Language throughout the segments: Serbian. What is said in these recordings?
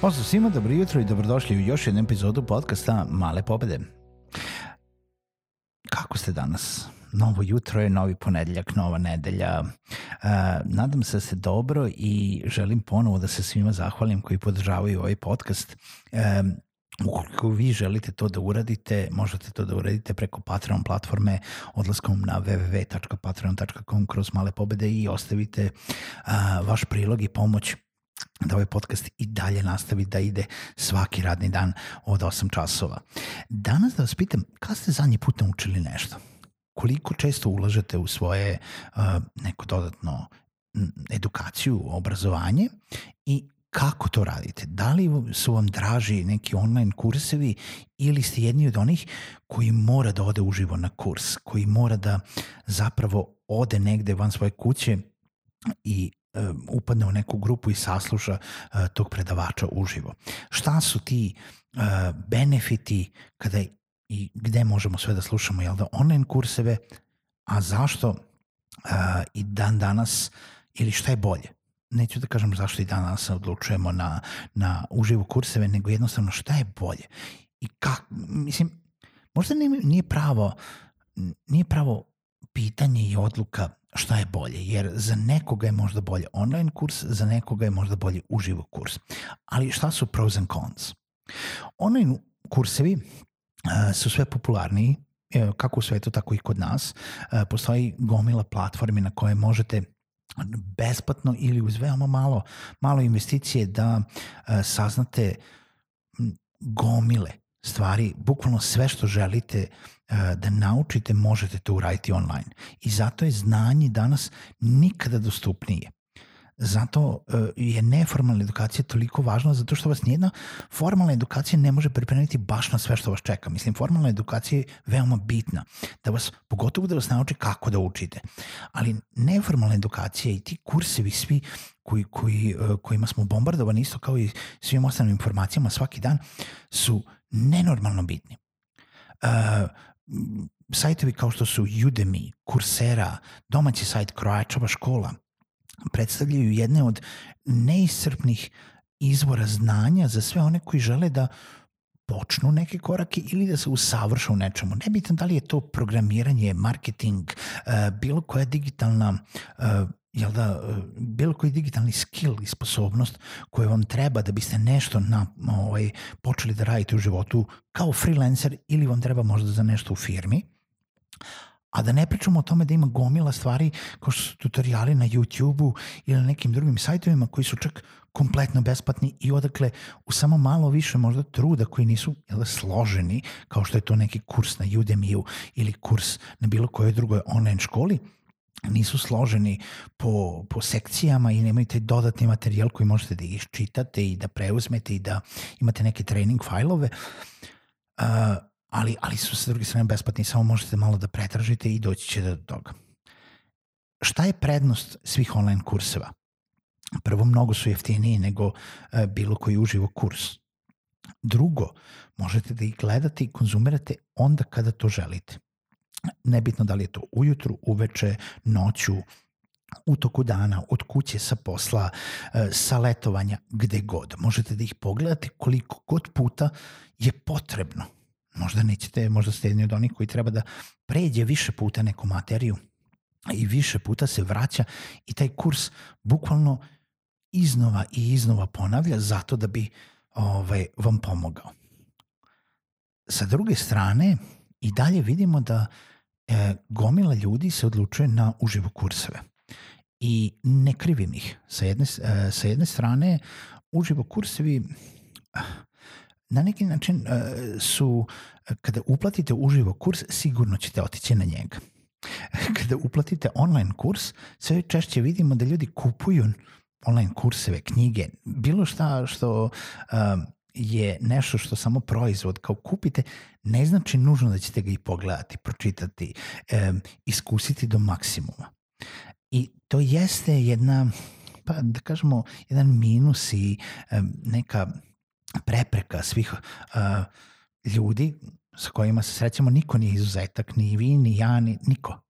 Pozdrav svima, dobro jutro i dobrodošli u još jednu epizodu podcasta Male pobede. Kako ste danas? Novo jutro je, novi ponedeljak, nova nedelja. Uh, nadam se da ste dobro i želim ponovo da se svima zahvalim koji podržavaju ovaj podcast. Um, Ukoliko vi želite to da uradite, možete to da uradite preko Patreon platforme odlaskom na www.patreon.com kroz male pobede i ostavite uh, vaš prilog i pomoć da ovaj podcast i dalje nastavi da ide svaki radni dan od 8 časova. Danas da vas pitam, kada ste zadnji put naučili nešto? Koliko često ulažete u svoje uh, neko dodatno edukaciju, obrazovanje i kako to radite? Da li su vam draži neki online kursevi ili ste jedni od onih koji mora da ode uživo na kurs, koji mora da zapravo ode negde van svoje kuće i upadne u neku grupu i sasluša uh, tog predavača uživo. Šta su ti uh, benefiti kada i gde možemo sve da slušamo, jel da online kurseve, a zašto uh, i dan danas ili šta je bolje? Neću da kažem zašto i dan danas odlučujemo na, na uživo kurseve, nego jednostavno šta je bolje. I kako, mislim, možda nije pravo nije pravo pitanje i odluka šta je bolje, jer za nekoga je možda bolje online kurs, za nekoga je možda bolje uživo kurs. Ali šta su pros and cons? Online kursevi uh, su sve popularniji, kako u svetu, tako i kod nas. Uh, postoji gomila platformi na koje možete besplatno ili uz veoma malo, malo investicije da saznate gomile stvari, bukvalno sve što želite E, da naučite možete to uraditi online. I zato je znanje danas nikada dostupnije. Zato e, je neformalna edukacija toliko važna zato što vas nijedna formalna edukacija ne može pripremiti baš na sve što vas čeka. Mislim, formalna edukacija je veoma bitna. Da vas, pogotovo da vas nauči kako da učite. Ali neformalna edukacija i ti kursevi svi koji, koji, e, kojima smo bombardovani isto kao i svim ostalim informacijama svaki dan su nenormalno bitni. Uh, sajtovi kao što su Udemy, Coursera, domaći sajt Krojačova škola predstavljaju jedne od neiscrpnih izvora znanja za sve one koji žele da počnu neke korake ili da se usavrše u nečemu. Nebitno da li je to programiranje, marketing, eh, bilo koja digitalna eh, jel da, eh, bilo koji digitalni skill i sposobnost koje vam treba da biste nešto na, ovaj, počeli da radite u životu kao freelancer ili vam treba možda za nešto u firmi, A da ne pričamo o tome da ima gomila stvari kao što su tutoriali na YouTube-u ili na nekim drugim sajtovima koji su čak kompletno besplatni i odakle u samo malo više možda truda koji nisu jel, složeni kao što je to neki kurs na Udemy-u ili kurs na bilo kojoj drugoj online školi, nisu složeni po, po sekcijama i nemaju taj dodatni materijal koji možete da iščitate i da preuzmete i da imate neke training fajlove. Uh, ali, ali su sa druge strane besplatni, samo možete malo da pretražite i doći će do toga. Šta je prednost svih online kurseva? Prvo, mnogo su jeftiniji nego uh, bilo koji uživo kurs. Drugo, možete da ih gledate i konzumirate onda kada to želite nebitno da li je to ujutru, uveče, noću, u toku dana, od kuće, sa posla, e, sa letovanja, gde god. Možete da ih pogledate koliko god puta je potrebno. Možda nećete, možda ste jedni od onih koji treba da pređe više puta neku materiju i više puta se vraća i taj kurs bukvalno iznova i iznova ponavlja zato da bi ovaj, vam pomogao. Sa druge strane, i dalje vidimo da e, gomila ljudi se odlučuje na uživo kurseve. i ne krivim ih. Sa jedne, uh, sa jedne strane, uživo kursevi na neki način uh, su, kada uplatite uživo kurs, sigurno ćete otići na njega. Kada uplatite online kurs, sve češće vidimo da ljudi kupuju online kurseve, knjige, bilo šta što uh, je nešto što samo proizvod kao kupite, ne znači nužno da ćete ga i pogledati, pročitati, um, iskusiti do maksimuma. I to jeste jedna, pa da kažemo, jedan minus i um, neka prepreka svih uh, ljudi sa kojima se srećemo, niko nije izuzetak, ni vi, ni ja, ni niko.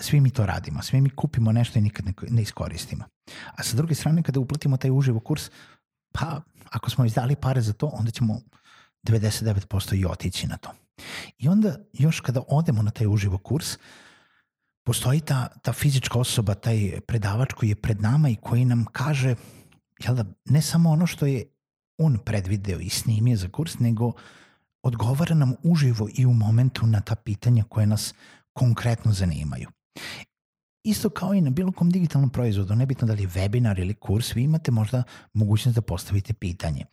Svi mi to radimo, svi mi kupimo nešto i nikad ne iskoristimo. A sa druge strane, kada uplatimo taj uživo kurs, pa ako smo izdali pare za to, onda ćemo 99% i otići na to. I onda još kada odemo na taj uživo kurs, postoji ta, ta fizička osoba, taj predavač koji je pred nama i koji nam kaže jel da, ne samo ono što je on predvideo i snimio za kurs, nego odgovara nam uživo i u momentu na ta pitanja koje nas konkretno zanimaju. Isto kao i na bilo kom digitalnom proizvodu, nebitno da li je webinar ili kurs, vi imate možda mogućnost da postavite pitanje.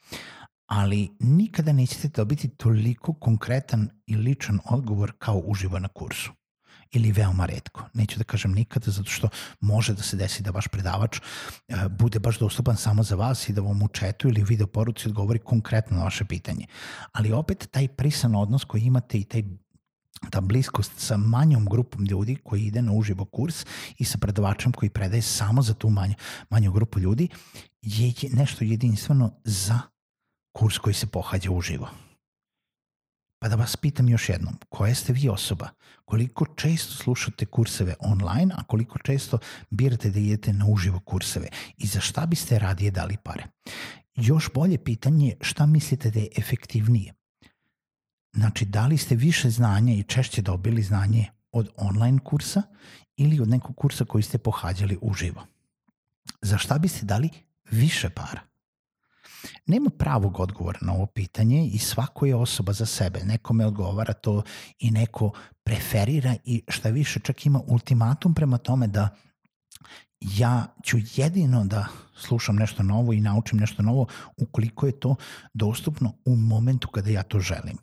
Ali nikada nećete dobiti toliko konkretan i ličan odgovor kao uživo na kursu ili veoma redko. Neću da kažem nikada, zato što može da se desi da vaš predavač uh, bude baš dostupan samo za vas i da vam u četu ili video poruci odgovori konkretno na vaše pitanje. Ali opet taj prisan odnos koji imate i taj ta bliskost sa manjom grupom ljudi koji ide na uživo kurs i sa predavačem koji predaje samo za tu manju, manju grupu ljudi je nešto jedinstveno za kurs koji se pohađa uživo. Pa da vas pitam još jednom, koja ste vi osoba? Koliko često slušate kurseve online, a koliko često birate da idete na uživo kurseve? I za šta biste radije dali pare? Još bolje pitanje je šta mislite da je efektivnije? Znači, da li ste više znanja i češće dobili znanje od online kursa ili od nekog kursa koji ste pohađali uživo? Za šta biste dali više para? Nema pravog odgovora na ovo pitanje i svako je osoba za sebe. Nekome odgovara to i neko preferira i šta više čak ima ultimatum prema tome da ja ću jedino da slušam nešto novo i naučim nešto novo ukoliko je to dostupno u momentu kada ja to želim.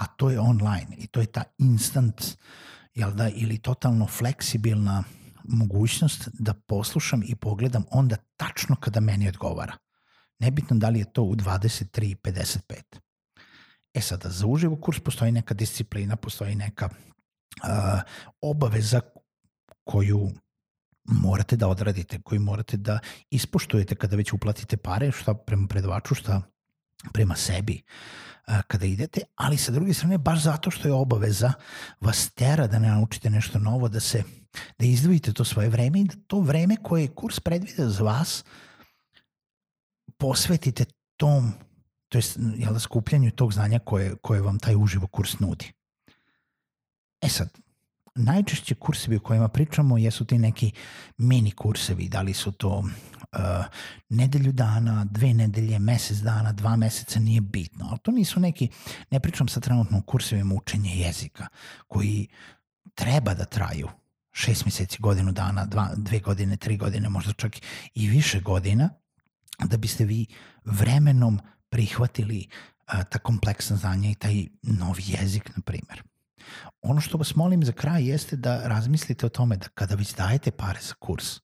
A to je online i to je ta instant jel da, ili totalno fleksibilna mogućnost da poslušam i pogledam onda tačno kada meni odgovara. Nebitno da li je to u 23.55. E sada, za uživo kurs postoji neka disciplina, postoji neka uh, obaveza koju morate da odradite, koju morate da ispoštujete kada već uplatite pare, šta prema predavaču, šta prema sebi kada idete, ali sa druge strane baš zato što je obaveza vas tera da ne naučite nešto novo, da se da izdvojite to svoje vreme i da to vreme koje je kurs predvideo za vas posvetite tom, to je jel, da, skupljanju tog znanja koje, koje vam taj uživo kurs nudi. E sad, najčešće kursevi o kojima pričamo jesu ti neki mini kursevi, da li su to uh, nedelju dana, dve nedelje, mesec dana, dva meseca, nije bitno. Ali to nisu neki, ne pričam sa trenutno kursevima učenja jezika, koji treba da traju šest meseci, godinu dana, dva, dve godine, tri godine, možda čak i više godina, da biste vi vremenom prihvatili a, ta kompleksna znanja i taj novi jezik, na primer. Ono što vas molim za kraj jeste da razmislite o tome da kada već dajete pare za kurs,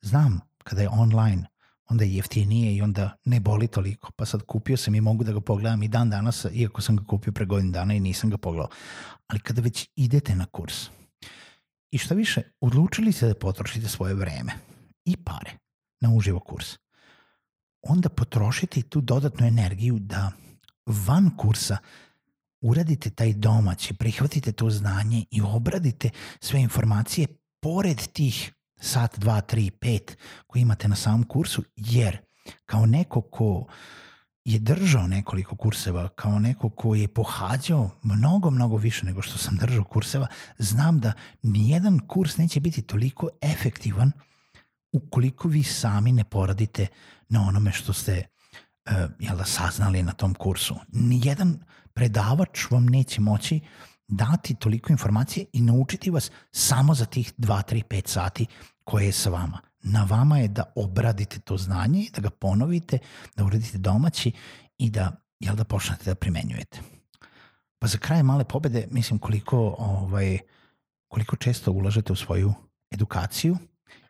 znam kada je online, onda je jeftinije i onda ne boli toliko. Pa sad kupio sam i mogu da ga pogledam i dan danas, iako sam ga kupio pre godin dana i nisam ga pogledao. Ali kada već idete na kurs i što više, odlučili se da potrošite svoje vreme i pare na uživo kurs, onda potrošite tu dodatnu energiju da van kursa uradite taj domaći, prihvatite to znanje i obradite sve informacije pored tih sat, dva, tri, pet koji imate na samom kursu, jer kao neko ko je držao nekoliko kurseva, kao neko ko je pohađao mnogo, mnogo više nego što sam držao kurseva, znam da nijedan kurs neće biti toliko efektivan ukoliko vi sami ne poradite na onome što ste uh, jel da, saznali na tom kursu. Nijedan predavač vam neće moći dati toliko informacije i naučiti vas samo za tih 2, 3, 5 sati koje je sa vama. Na vama je da obradite to znanje i da ga ponovite, da uradite domaći i da, jel da počnete da primenjujete. Pa za kraj male pobede, mislim koliko, ovaj, koliko često ulažete u svoju edukaciju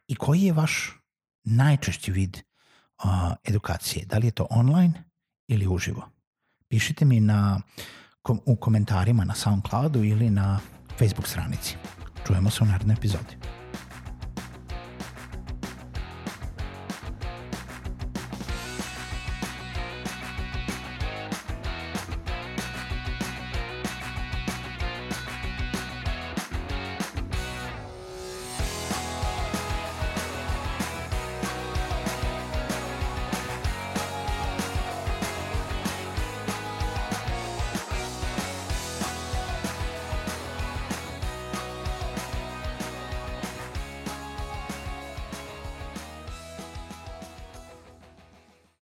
i koji je vaš najčešći vid uh, edukacije? Da li je to online ili uživo? Pišite mi na, kom, u komentarima na SoundCloudu ili na Facebook stranici. Čujemo se u narednoj epizodi.